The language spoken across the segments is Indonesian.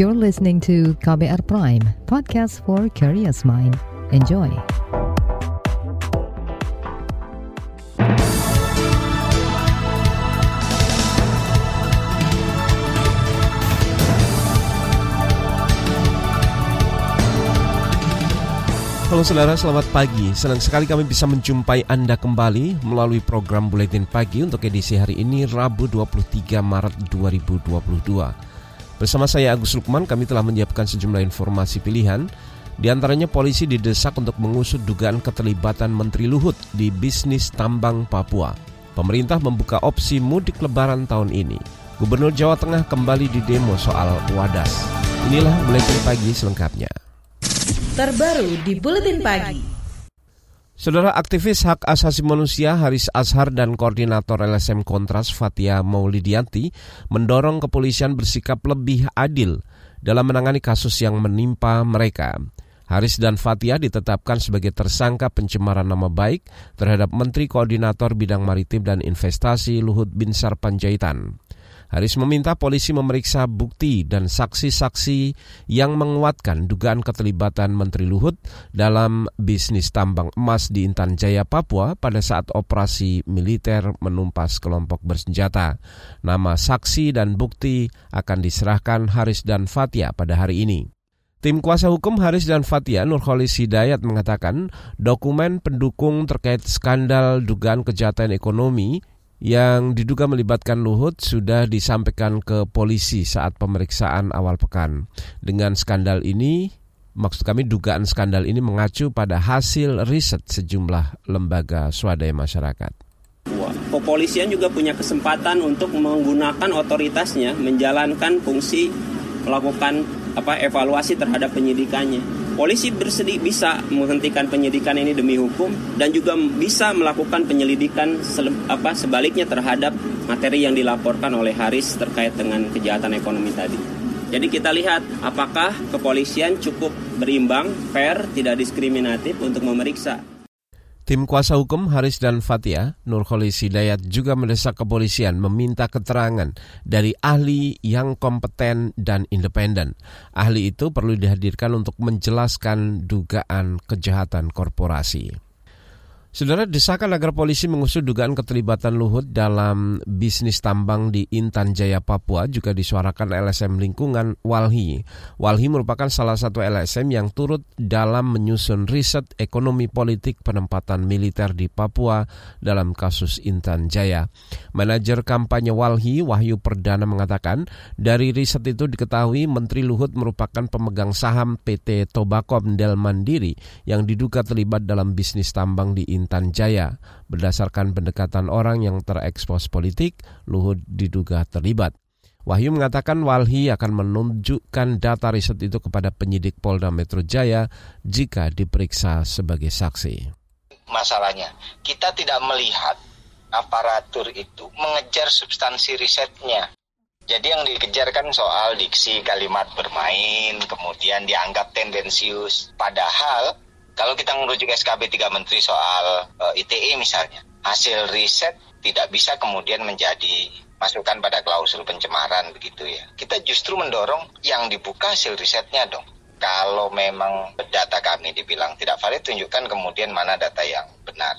You're listening to KBR Prime, podcast for curious mind. Enjoy. Halo saudara, selamat pagi. Senang sekali kami bisa menjumpai Anda kembali melalui program Buletin Pagi untuk edisi hari ini Rabu 23 Maret 2022. Bersama saya Agus Lukman, kami telah menyiapkan sejumlah informasi pilihan. Di antaranya polisi didesak untuk mengusut dugaan keterlibatan Menteri Luhut di bisnis tambang Papua. Pemerintah membuka opsi mudik lebaran tahun ini. Gubernur Jawa Tengah kembali di demo soal wadas. Inilah Buletin Pagi selengkapnya terbaru di Buletin Pagi. Saudara aktivis hak asasi manusia Haris Azhar dan koordinator LSM Kontras Fatia Maulidianti mendorong kepolisian bersikap lebih adil dalam menangani kasus yang menimpa mereka. Haris dan Fatia ditetapkan sebagai tersangka pencemaran nama baik terhadap Menteri Koordinator Bidang Maritim dan Investasi Luhut Binsar Panjaitan. Haris meminta polisi memeriksa bukti dan saksi-saksi yang menguatkan dugaan keterlibatan Menteri Luhut dalam bisnis tambang emas di Intan Jaya, Papua pada saat operasi militer menumpas kelompok bersenjata. Nama saksi dan bukti akan diserahkan Haris dan Fatia pada hari ini. Tim kuasa hukum Haris dan Fatia Nurholis Hidayat mengatakan dokumen pendukung terkait skandal dugaan kejahatan ekonomi yang diduga melibatkan Luhut sudah disampaikan ke polisi saat pemeriksaan awal pekan. Dengan skandal ini, maksud kami dugaan skandal ini mengacu pada hasil riset sejumlah lembaga swadaya masyarakat. Kepolisian juga punya kesempatan untuk menggunakan otoritasnya menjalankan fungsi melakukan apa evaluasi terhadap penyidikannya polisi bersedia bisa menghentikan penyidikan ini demi hukum dan juga bisa melakukan penyelidikan apa sebaliknya terhadap materi yang dilaporkan oleh Haris terkait dengan kejahatan ekonomi tadi. Jadi kita lihat apakah kepolisian cukup berimbang, fair, tidak diskriminatif untuk memeriksa Tim kuasa hukum Haris dan Fatia, Nurholis Hidayat juga mendesak kepolisian meminta keterangan dari ahli yang kompeten dan independen. Ahli itu perlu dihadirkan untuk menjelaskan dugaan kejahatan korporasi. Saudara desakan agar polisi mengusut dugaan keterlibatan Luhut dalam bisnis tambang di Intan Jaya, Papua juga disuarakan LSM Lingkungan Walhi. Walhi merupakan salah satu LSM yang turut dalam menyusun riset ekonomi politik penempatan militer di Papua dalam kasus Intan Jaya. Manajer kampanye Walhi, Wahyu Perdana mengatakan, dari riset itu diketahui Menteri Luhut merupakan pemegang saham PT Tobakom Del Mandiri yang diduga terlibat dalam bisnis tambang di Intan Jaya. Berdasarkan pendekatan orang yang terekspos politik, Luhut diduga terlibat. Wahyu mengatakan Walhi akan menunjukkan data riset itu kepada penyidik Polda Metro Jaya jika diperiksa sebagai saksi. Masalahnya, kita tidak melihat aparatur itu mengejar substansi risetnya. Jadi yang dikejarkan soal diksi kalimat bermain, kemudian dianggap tendensius. Padahal kalau kita merujuk SKB 3 Menteri soal eh, ITE misalnya, hasil riset tidak bisa kemudian menjadi masukan pada klausul pencemaran begitu ya. Kita justru mendorong yang dibuka hasil risetnya dong. Kalau memang data kami dibilang tidak valid, tunjukkan kemudian mana data yang benar.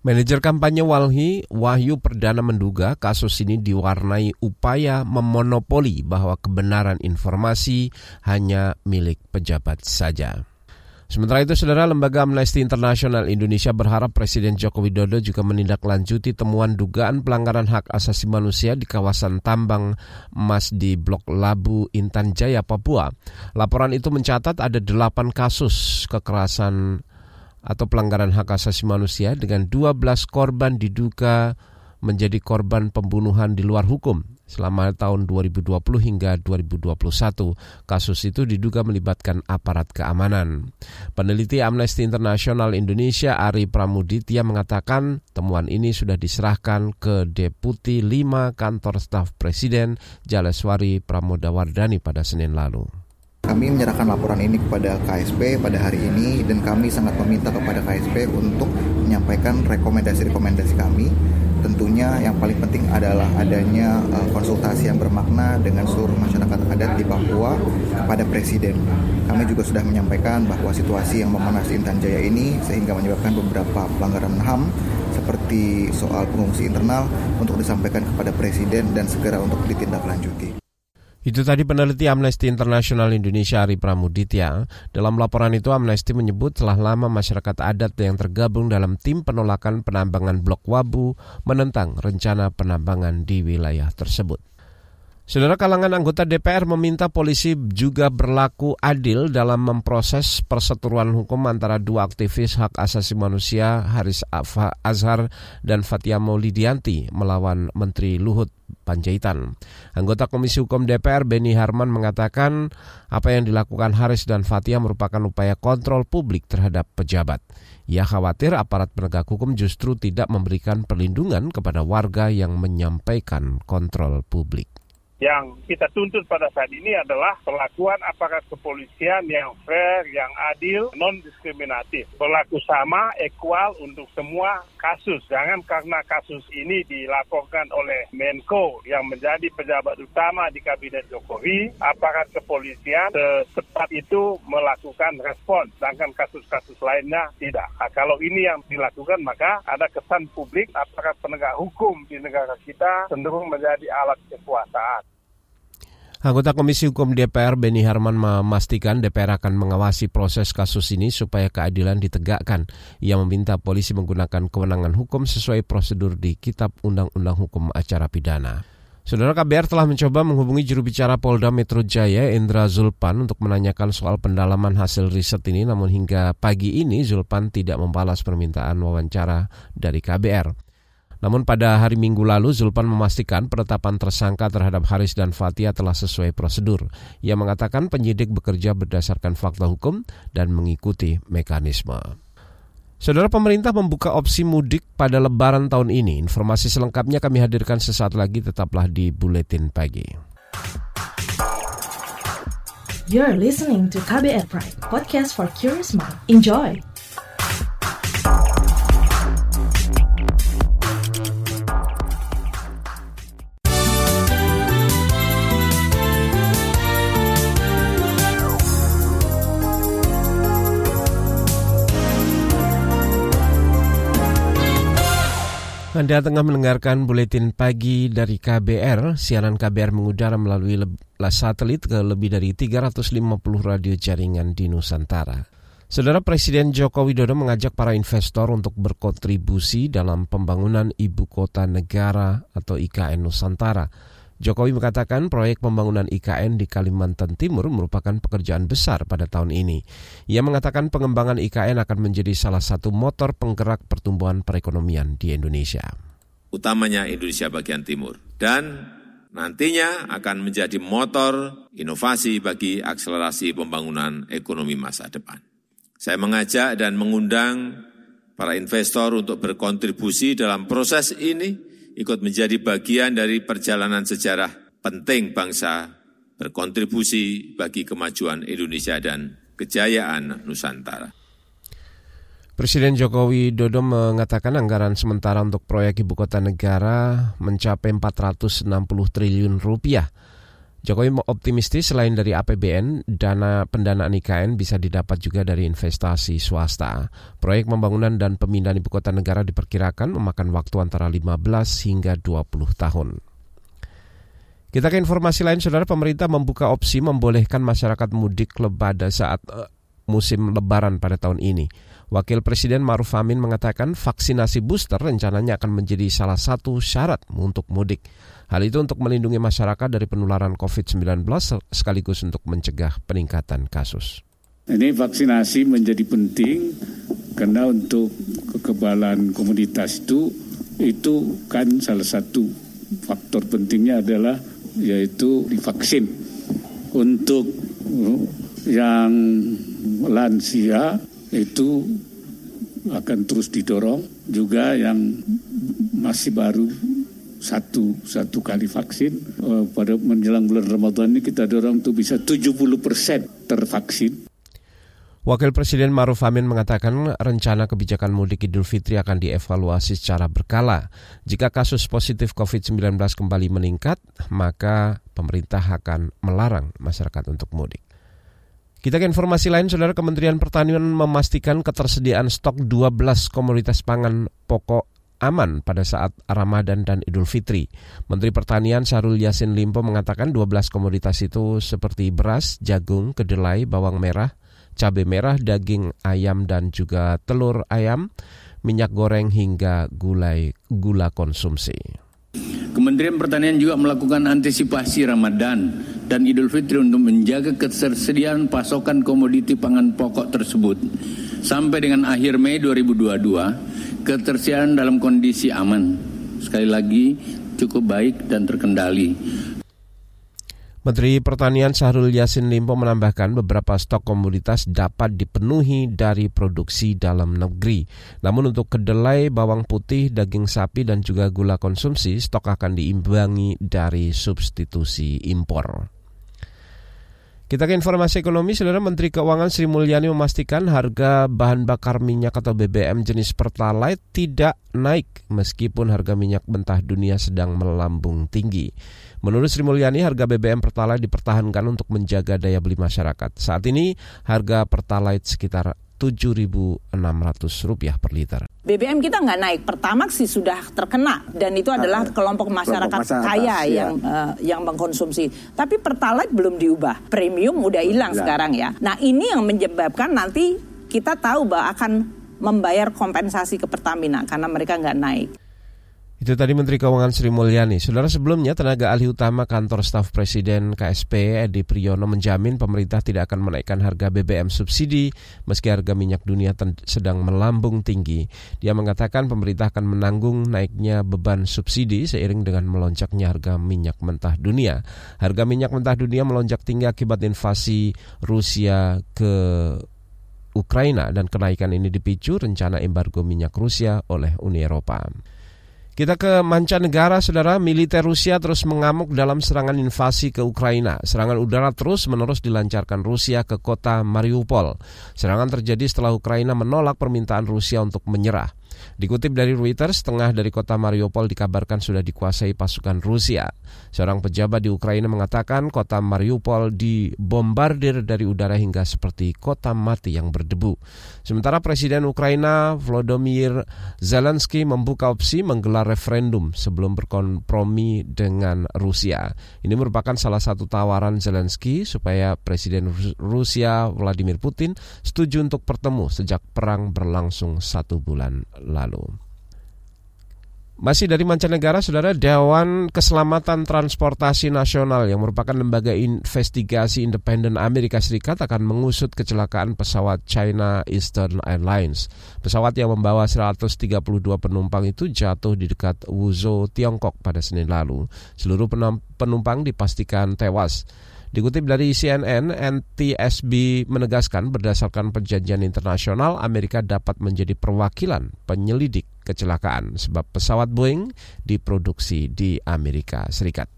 Manajer kampanye Walhi, Wahyu Perdana menduga kasus ini diwarnai upaya memonopoli bahwa kebenaran informasi hanya milik pejabat saja. Sementara itu, saudara lembaga Amnesty International Indonesia berharap Presiden Joko Widodo juga menindaklanjuti temuan dugaan pelanggaran hak asasi manusia di kawasan tambang emas di Blok Labu, Intan Jaya, Papua. Laporan itu mencatat ada delapan kasus kekerasan atau pelanggaran hak asasi manusia dengan 12 korban diduga menjadi korban pembunuhan di luar hukum selama tahun 2020 hingga 2021. Kasus itu diduga melibatkan aparat keamanan. Peneliti Amnesty International Indonesia Ari Pramuditya mengatakan temuan ini sudah diserahkan ke Deputi 5 Kantor Staf Presiden Jaleswari Pramodawardani pada Senin lalu. Kami menyerahkan laporan ini kepada KSP pada hari ini dan kami sangat meminta kepada KSP untuk menyampaikan rekomendasi-rekomendasi kami tentunya yang paling penting adalah adanya uh, konsultasi yang bermakna dengan seluruh masyarakat adat di Papua kepada presiden. Kami juga sudah menyampaikan bahwa situasi yang memanas Intan Jaya ini sehingga menyebabkan beberapa pelanggaran HAM seperti soal pengungsi internal untuk disampaikan kepada presiden dan segera untuk ditindaklanjuti. Itu tadi peneliti Amnesty International Indonesia Ari Pramuditya. Dalam laporan itu Amnesty menyebut telah lama masyarakat adat yang tergabung dalam tim penolakan penambangan blok Wabu menentang rencana penambangan di wilayah tersebut. Saudara kalangan anggota DPR meminta polisi juga berlaku adil dalam memproses perseteruan hukum antara dua aktivis hak asasi manusia Haris Azhar dan Fatia Maulidianti melawan Menteri Luhut Panjaitan. Anggota Komisi Hukum DPR Beni Harman mengatakan apa yang dilakukan Haris dan Fatia merupakan upaya kontrol publik terhadap pejabat. Ia khawatir aparat penegak hukum justru tidak memberikan perlindungan kepada warga yang menyampaikan kontrol publik yang kita tuntut pada saat ini adalah perlakuan aparat kepolisian yang fair, yang adil, non diskriminatif, berlaku sama, equal untuk semua kasus. Jangan karena kasus ini dilaporkan oleh Menko yang menjadi pejabat utama di kabinet Jokowi, aparat kepolisian secepat itu melakukan respon, sedangkan kasus-kasus lainnya tidak. Nah, kalau ini yang dilakukan maka ada kesan publik aparat penegak hukum di negara kita cenderung menjadi alat kekuasaan. Anggota Komisi Hukum DPR Beni Harman memastikan DPR akan mengawasi proses kasus ini supaya keadilan ditegakkan. Ia meminta polisi menggunakan kewenangan hukum sesuai prosedur di Kitab Undang-Undang Hukum Acara Pidana. Saudara KBR telah mencoba menghubungi juru bicara Polda Metro Jaya, Indra Zulpan, untuk menanyakan soal pendalaman hasil riset ini, namun hingga pagi ini Zulpan tidak membalas permintaan wawancara dari KBR. Namun pada hari Minggu lalu Zulpan memastikan penetapan tersangka terhadap Haris dan Fatia telah sesuai prosedur. Ia mengatakan penyidik bekerja berdasarkan fakta hukum dan mengikuti mekanisme. Saudara pemerintah membuka opsi mudik pada lebaran tahun ini. Informasi selengkapnya kami hadirkan sesaat lagi tetaplah di Buletin Pagi. You're listening to KBR Pride, podcast for curious mind. Enjoy! Anda tengah mendengarkan buletin pagi dari KBR. Siaran KBR mengudara melalui satelit ke lebih dari 350 radio jaringan di Nusantara. Saudara Presiden Joko Widodo mengajak para investor untuk berkontribusi dalam pembangunan ibu kota negara atau IKN Nusantara. Jokowi mengatakan proyek pembangunan IKN di Kalimantan Timur merupakan pekerjaan besar pada tahun ini. Ia mengatakan pengembangan IKN akan menjadi salah satu motor penggerak pertumbuhan perekonomian di Indonesia. Utamanya Indonesia bagian timur. Dan nantinya akan menjadi motor inovasi bagi akselerasi pembangunan ekonomi masa depan. Saya mengajak dan mengundang para investor untuk berkontribusi dalam proses ini ikut menjadi bagian dari perjalanan sejarah penting bangsa berkontribusi bagi kemajuan Indonesia dan kejayaan Nusantara. Presiden Jokowi Dodo mengatakan anggaran sementara untuk proyek ibu kota negara mencapai 460 triliun rupiah Jokowi optimistis selain dari APBN, dana pendanaan IKN bisa didapat juga dari investasi swasta. Proyek pembangunan dan pemindahan ibu kota negara diperkirakan memakan waktu antara 15 hingga 20 tahun. Kita ke informasi lain, saudara pemerintah membuka opsi membolehkan masyarakat mudik pada saat uh, musim lebaran pada tahun ini. Wakil Presiden Maruf Amin mengatakan vaksinasi booster rencananya akan menjadi salah satu syarat untuk mudik. Hal itu untuk melindungi masyarakat dari penularan COVID-19 sekaligus untuk mencegah peningkatan kasus. Ini vaksinasi menjadi penting karena untuk kekebalan komunitas itu itu kan salah satu faktor pentingnya adalah yaitu divaksin. Untuk yang lansia itu akan terus didorong juga yang masih baru satu satu kali vaksin uh, pada menjelang bulan Ramadan ini kita dorong untuk bisa 70 persen tervaksin. Wakil Presiden Maruf Amin mengatakan rencana kebijakan mudik Idul Fitri akan dievaluasi secara berkala. Jika kasus positif COVID-19 kembali meningkat, maka pemerintah akan melarang masyarakat untuk mudik. Kita ke informasi lain, Saudara Kementerian Pertanian memastikan ketersediaan stok 12 komoditas pangan pokok aman pada saat Ramadan dan Idul Fitri. Menteri Pertanian Sarul Yasin Limpo mengatakan 12 komoditas itu seperti beras, jagung, kedelai, bawang merah, cabai merah, daging ayam dan juga telur ayam, minyak goreng hingga gulai gula konsumsi. Kementerian Pertanian juga melakukan antisipasi Ramadan dan Idul Fitri untuk menjaga ketersediaan pasokan komoditi pangan pokok tersebut. Sampai dengan akhir Mei 2022, ketersediaan dalam kondisi aman. Sekali lagi, cukup baik dan terkendali. Menteri Pertanian Syahrul Yassin Limpo menambahkan beberapa stok komoditas dapat dipenuhi dari produksi dalam negeri. Namun untuk kedelai, bawang putih, daging sapi, dan juga gula konsumsi, stok akan diimbangi dari substitusi impor. Kita ke informasi ekonomi, Saudara Menteri Keuangan Sri Mulyani memastikan harga bahan bakar minyak atau BBM jenis Pertalite tidak naik meskipun harga minyak mentah dunia sedang melambung tinggi. Menurut Sri Mulyani, harga BBM Pertalite dipertahankan untuk menjaga daya beli masyarakat. Saat ini harga Pertalite sekitar Rp7.600 per liter. BBM kita nggak naik. Pertamax sih sudah terkena dan itu adalah ah, kelompok masyarakat, kelompok masyarakat kaya ya. yang uh, yang mengkonsumsi. Tapi Pertalite belum diubah. Premium udah hilang sekarang ya. Nah ini yang menyebabkan nanti kita tahu bahwa akan membayar kompensasi ke Pertamina karena mereka nggak naik. Itu tadi Menteri Keuangan Sri Mulyani. Saudara sebelumnya tenaga ahli utama kantor staf Presiden KSP Edi Priyono menjamin pemerintah tidak akan menaikkan harga BBM subsidi meski harga minyak dunia sedang melambung tinggi. Dia mengatakan pemerintah akan menanggung naiknya beban subsidi seiring dengan melonjaknya harga minyak mentah dunia. Harga minyak mentah dunia melonjak tinggi akibat invasi Rusia ke Ukraina dan kenaikan ini dipicu rencana embargo minyak Rusia oleh Uni Eropa. Kita ke mancanegara, saudara. Militer Rusia terus mengamuk dalam serangan invasi ke Ukraina. Serangan udara terus menerus dilancarkan Rusia ke kota Mariupol. Serangan terjadi setelah Ukraina menolak permintaan Rusia untuk menyerah. Dikutip dari Reuters, setengah dari kota Mariupol dikabarkan sudah dikuasai pasukan Rusia. Seorang pejabat di Ukraina mengatakan kota Mariupol dibombardir dari udara hingga seperti kota mati yang berdebu. Sementara Presiden Ukraina Volodymyr Zelensky membuka opsi menggelar referendum sebelum berkompromi dengan Rusia. Ini merupakan salah satu tawaran Zelensky supaya Presiden Rusia Vladimir Putin setuju untuk bertemu sejak perang berlangsung satu bulan lalu. Masih dari mancanegara, saudara Dewan Keselamatan Transportasi Nasional yang merupakan lembaga investigasi independen Amerika Serikat akan mengusut kecelakaan pesawat China Eastern Airlines. Pesawat yang membawa 132 penumpang itu jatuh di dekat Wuzhou, Tiongkok pada Senin lalu. Seluruh penumpang dipastikan tewas. Dikutip dari CNN, NTSB menegaskan berdasarkan perjanjian internasional Amerika dapat menjadi perwakilan penyelidik kecelakaan sebab pesawat Boeing diproduksi di Amerika Serikat.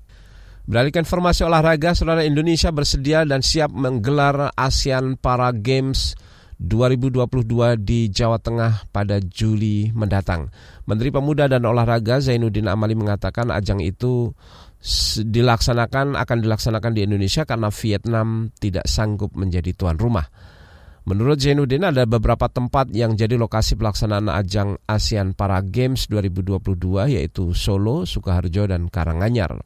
Beralih ke informasi olahraga, saudara Indonesia bersedia dan siap menggelar ASEAN Para Games 2022 di Jawa Tengah pada Juli mendatang. Menteri Pemuda dan Olahraga Zainuddin Amali mengatakan ajang itu dilaksanakan akan dilaksanakan di Indonesia karena Vietnam tidak sanggup menjadi tuan rumah. Menurut Zainuddin ada beberapa tempat yang jadi lokasi pelaksanaan ajang ASEAN Para Games 2022 yaitu Solo, Sukoharjo, dan Karanganyar.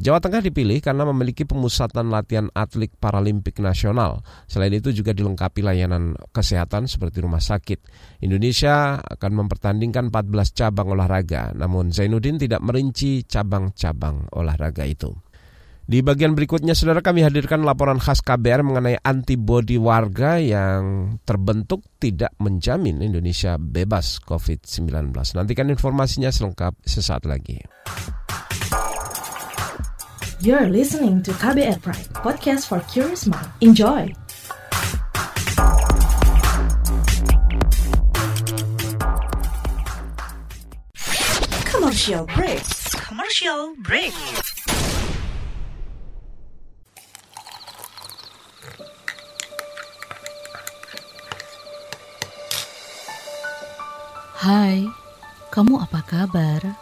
Jawa Tengah dipilih karena memiliki pemusatan latihan atlet paralimpik nasional. Selain itu juga dilengkapi layanan kesehatan seperti rumah sakit. Indonesia akan mempertandingkan 14 cabang olahraga, namun Zainuddin tidak merinci cabang-cabang olahraga itu. Di bagian berikutnya, saudara kami hadirkan laporan khas KBR mengenai antibodi warga yang terbentuk tidak menjamin Indonesia bebas COVID-19. Nantikan informasinya selengkap sesaat lagi. You're listening to KBR Pride, podcast for curious mind. Enjoy! Commercial break. Commercial break. Hai, kamu apa kabar?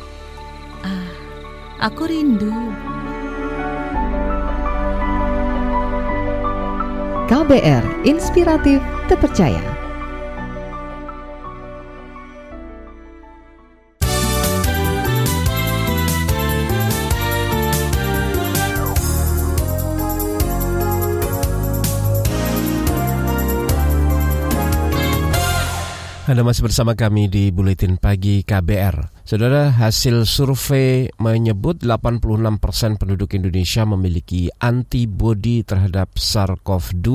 Ah, aku rindu. KBR Inspiratif Terpercaya. Anda masih bersama kami di Buletin Pagi KBR. Saudara, hasil survei menyebut 86 persen penduduk Indonesia memiliki antibodi terhadap SARS-CoV-2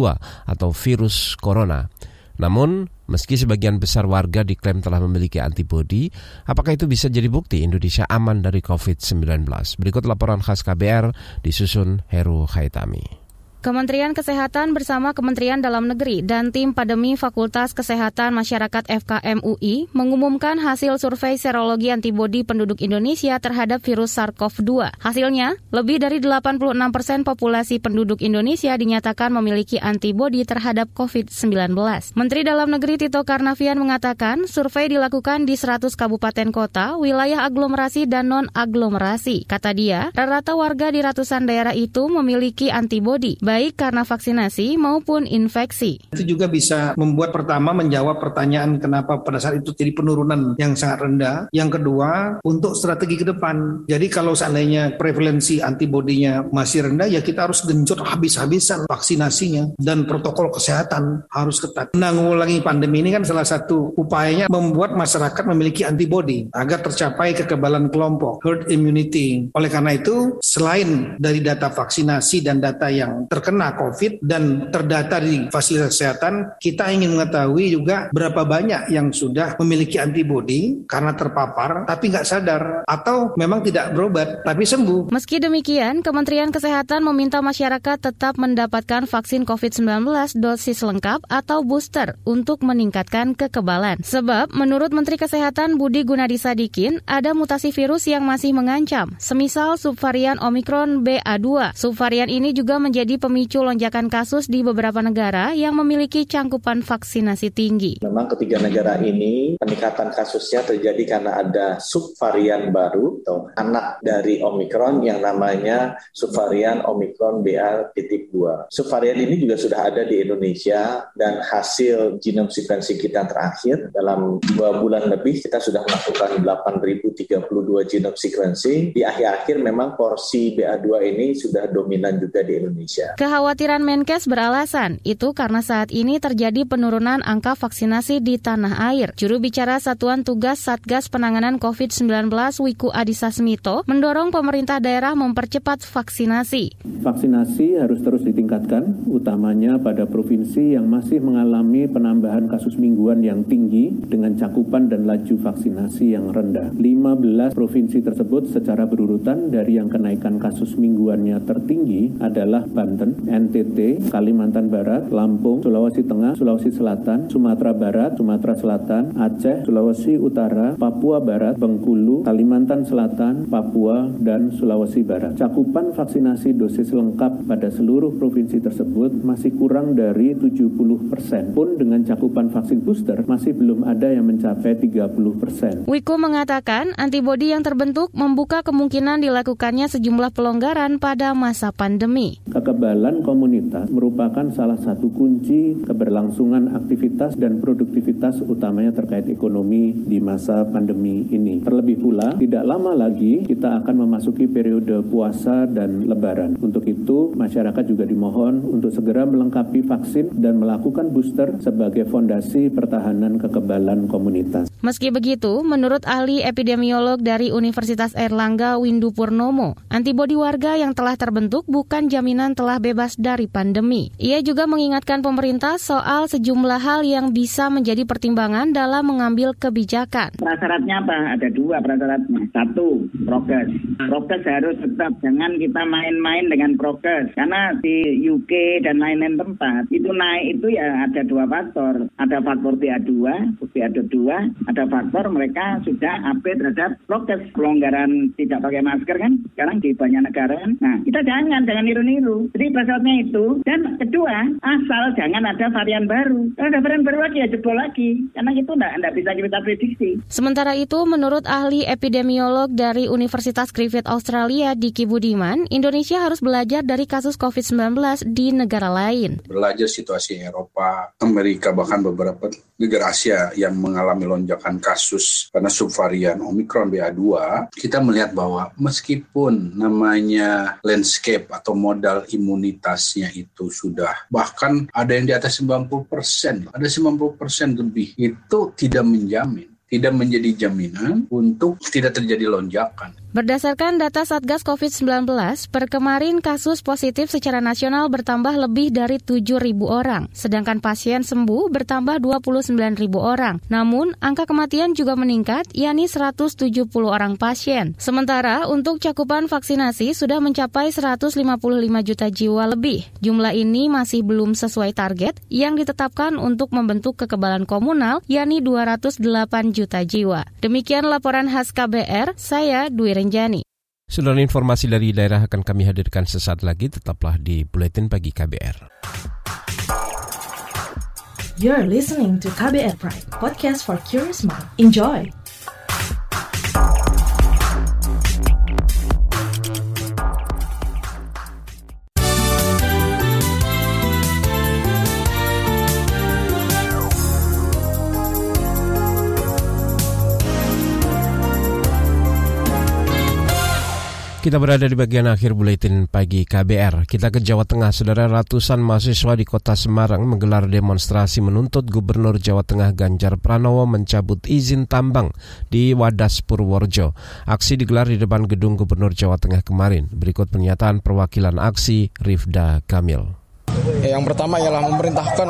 atau virus corona. Namun, meski sebagian besar warga diklaim telah memiliki antibodi, apakah itu bisa jadi bukti Indonesia aman dari COVID-19? Berikut laporan khas KBR disusun Heru Haitami. Kementerian Kesehatan bersama Kementerian Dalam Negeri dan tim Pandemi Fakultas Kesehatan Masyarakat FKM UI mengumumkan hasil survei serologi antibodi penduduk Indonesia terhadap virus SARS-CoV-2. Hasilnya, lebih dari 86 persen populasi penduduk Indonesia dinyatakan memiliki antibodi terhadap COVID-19. Menteri Dalam Negeri Tito Karnavian mengatakan survei dilakukan di 100 kabupaten kota, wilayah aglomerasi dan non-aglomerasi. Kata dia, rata-rata warga di ratusan daerah itu memiliki antibodi, karena vaksinasi maupun infeksi. Itu juga bisa membuat pertama menjawab pertanyaan kenapa pada saat itu jadi penurunan yang sangat rendah. Yang kedua, untuk strategi ke depan. Jadi kalau seandainya prevalensi antibodinya masih rendah, ya kita harus genjot habis-habisan vaksinasinya dan protokol kesehatan harus ketat. Menanggulangi pandemi ini kan salah satu upayanya membuat masyarakat memiliki antibodi agar tercapai kekebalan kelompok, herd immunity. Oleh karena itu, selain dari data vaksinasi dan data yang terkait terkena COVID dan terdata di fasilitas kesehatan, kita ingin mengetahui juga berapa banyak yang sudah memiliki antibodi karena terpapar tapi nggak sadar atau memang tidak berobat tapi sembuh. Meski demikian, Kementerian Kesehatan meminta masyarakat tetap mendapatkan vaksin COVID-19 dosis lengkap atau booster untuk meningkatkan kekebalan. Sebab menurut Menteri Kesehatan Budi Gunadi Sadikin, ada mutasi virus yang masih mengancam, semisal subvarian Omikron BA2. Subvarian ini juga menjadi pemicu lonjakan kasus di beberapa negara yang memiliki cangkupan vaksinasi tinggi. Memang ketiga negara ini peningkatan kasusnya terjadi karena ada subvarian baru atau anak dari Omikron yang namanya subvarian Omikron BA.2. Subvarian ini juga sudah ada di Indonesia dan hasil genome sequencing kita terakhir dalam dua bulan lebih kita sudah melakukan 8.032 genome sequencing. Di akhir-akhir memang porsi BA2 ini sudah dominan juga di Indonesia. Kekhawatiran Menkes beralasan itu karena saat ini terjadi penurunan angka vaksinasi di tanah air. Juru bicara Satuan Tugas Satgas Penanganan COVID-19 Wiku Adhisa Smito mendorong pemerintah daerah mempercepat vaksinasi. Vaksinasi harus terus ditingkatkan, utamanya pada provinsi yang masih mengalami penambahan kasus mingguan yang tinggi dengan cakupan dan laju vaksinasi yang rendah. 15 provinsi tersebut secara berurutan dari yang kenaikan kasus mingguannya tertinggi adalah Banten, NTT, Kalimantan Barat, Lampung, Sulawesi Tengah, Sulawesi Selatan, Sumatera Barat, Sumatera Selatan, Aceh, Sulawesi Utara, Papua Barat, Bengkulu, Kalimantan Selatan, Papua, dan Sulawesi Barat. Cakupan vaksinasi dosis lengkap pada seluruh provinsi tersebut masih kurang dari 70 persen. Pun dengan cakupan vaksin booster masih belum ada yang mencapai 30 persen. Wiku mengatakan antibodi yang terbentuk membuka kemungkinan dilakukannya sejumlah pelonggaran pada masa pandemi. Kekebalan Kekebalan komunitas merupakan salah satu kunci keberlangsungan aktivitas dan produktivitas utamanya terkait ekonomi di masa pandemi ini. Terlebih pula, tidak lama lagi kita akan memasuki periode puasa dan lebaran. Untuk itu, masyarakat juga dimohon untuk segera melengkapi vaksin dan melakukan booster sebagai fondasi pertahanan kekebalan komunitas. Meski begitu, menurut ahli epidemiolog dari Universitas Erlangga Windu Purnomo, antibodi warga yang telah terbentuk bukan jaminan telah bebas dari pandemi. Ia juga mengingatkan pemerintah soal sejumlah hal yang bisa menjadi pertimbangan dalam mengambil kebijakan. Prasyaratnya apa? Ada dua prasyaratnya. Satu, prokes. Prokes harus tetap, jangan kita main-main dengan prokes. Karena di UK dan lain-lain tempat, itu naik itu ya ada dua faktor. Ada faktor BA2, BA2, ada faktor mereka sudah update terhadap prokes. Pelonggaran tidak pakai masker kan sekarang di banyak negara kan. Nah, kita jangan, jangan niru-niru. Jadi prasyaratnya itu. Dan kedua, asal jangan ada varian baru. Kalau ada varian baru lagi ya jebol lagi. Karena itu enggak, bisa kita prediksi. Sementara itu, menurut ahli epidemiolog dari Universitas Griffith Australia, Diki Budiman, Indonesia harus belajar dari kasus COVID-19 di negara lain. Belajar situasi Eropa, Amerika, bahkan beberapa negara Asia yang mengalami lonjakan kasus karena subvarian Omicron BA2, kita melihat bahwa meskipun namanya landscape atau modal imunitasnya itu sudah bahkan ada yang di atas 90 persen, ada 90 persen lebih, itu tidak menjamin tidak menjadi jaminan untuk tidak terjadi lonjakan. Berdasarkan data Satgas COVID-19, per kemarin kasus positif secara nasional bertambah lebih dari 7.000 orang, sedangkan pasien sembuh bertambah 29.000 orang. Namun, angka kematian juga meningkat, yakni 170 orang pasien. Sementara, untuk cakupan vaksinasi sudah mencapai 155 juta jiwa lebih. Jumlah ini masih belum sesuai target yang ditetapkan untuk membentuk kekebalan komunal, yakni 208 juta jiwa. Demikian laporan khas KBR, saya Dwi Renjani. Saudara informasi dari daerah akan kami hadirkan sesaat lagi, tetaplah di Buletin Pagi KBR. You're listening to KBR Pride, podcast for curious mind. Enjoy! Kita berada di bagian akhir buletin pagi KBR. Kita ke Jawa Tengah. Saudara ratusan mahasiswa di kota Semarang menggelar demonstrasi menuntut Gubernur Jawa Tengah Ganjar Pranowo mencabut izin tambang di Wadas Purworejo. Aksi digelar di depan gedung Gubernur Jawa Tengah kemarin. Berikut pernyataan perwakilan aksi Rifda Kamil. Yang pertama ialah memerintahkan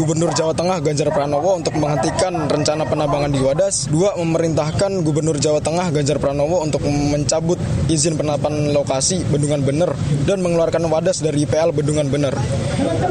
Gubernur Jawa Tengah Ganjar Pranowo untuk menghentikan rencana penambangan di Wadas. Dua, memerintahkan Gubernur Jawa Tengah Ganjar Pranowo untuk mencabut izin penetapan lokasi Bendungan Bener dan mengeluarkan Wadas dari IPL Bendungan Bener.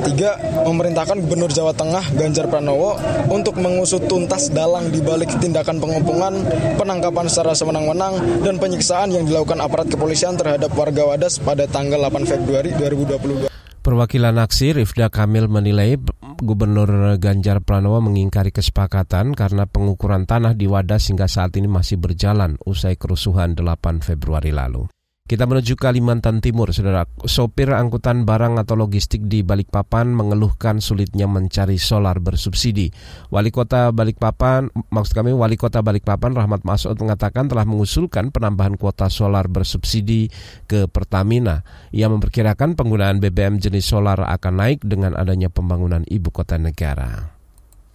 Tiga, memerintahkan Gubernur Jawa Tengah Ganjar Pranowo untuk mengusut tuntas dalang di balik tindakan pengepungan, penangkapan secara sewenang-wenang, dan penyiksaan yang dilakukan aparat kepolisian terhadap warga Wadas pada tanggal 8 Februari 2022. Perwakilan aksi Rifda Kamil menilai Gubernur Ganjar Pranowo mengingkari kesepakatan karena pengukuran tanah di Wadas hingga saat ini masih berjalan usai kerusuhan 8 Februari lalu. Kita menuju Kalimantan Timur, saudara. Sopir angkutan barang atau logistik di Balikpapan mengeluhkan sulitnya mencari solar bersubsidi. Wali Kota Balikpapan, maksud kami Wali Kota Balikpapan Rahmat Masud mengatakan telah mengusulkan penambahan kuota solar bersubsidi ke Pertamina. Ia memperkirakan penggunaan BBM jenis solar akan naik dengan adanya pembangunan ibu kota negara.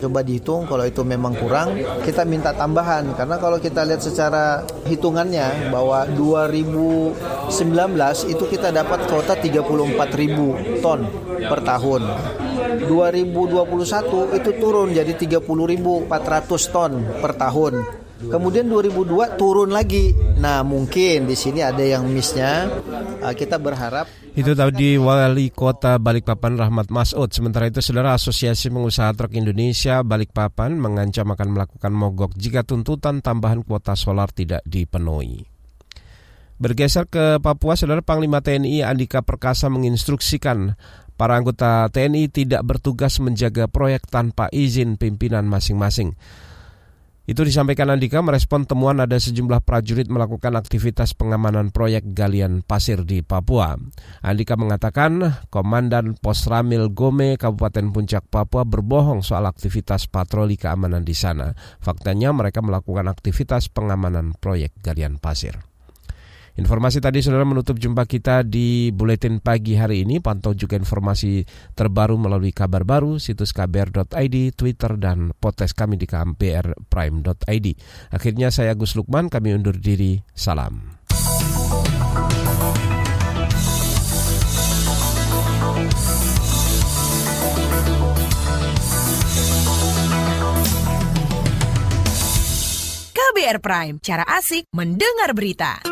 Coba dihitung kalau itu memang kurang, kita minta tambahan karena kalau kita lihat secara hitungannya bahwa 2019 itu kita dapat kuota 34.000 ton per tahun. 2021 itu turun jadi 30.400 ton per tahun. Kemudian 2002 turun lagi. Nah, mungkin di sini ada yang missnya. Kita berharap itu tadi Wali Kota Balikpapan Rahmat Masud. Sementara itu Saudara Asosiasi Pengusaha Truk Indonesia Balikpapan mengancam akan melakukan mogok jika tuntutan tambahan kuota solar tidak dipenuhi. Bergeser ke Papua, Saudara Panglima TNI Andika Perkasa menginstruksikan para anggota TNI tidak bertugas menjaga proyek tanpa izin pimpinan masing-masing. Itu disampaikan Andika merespon temuan ada sejumlah prajurit melakukan aktivitas pengamanan proyek galian pasir di Papua. Andika mengatakan Komandan Pos Ramil Gome Kabupaten Puncak Papua berbohong soal aktivitas patroli keamanan di sana. Faktanya mereka melakukan aktivitas pengamanan proyek galian pasir. Informasi tadi saudara menutup jumpa kita di Buletin Pagi hari ini. Pantau juga informasi terbaru melalui kabar baru, situs kbr.id, Twitter, dan podcast kami di kbrprime.id. Akhirnya saya Agus Lukman, kami undur diri. Salam. KBR Prime, cara asik mendengar berita.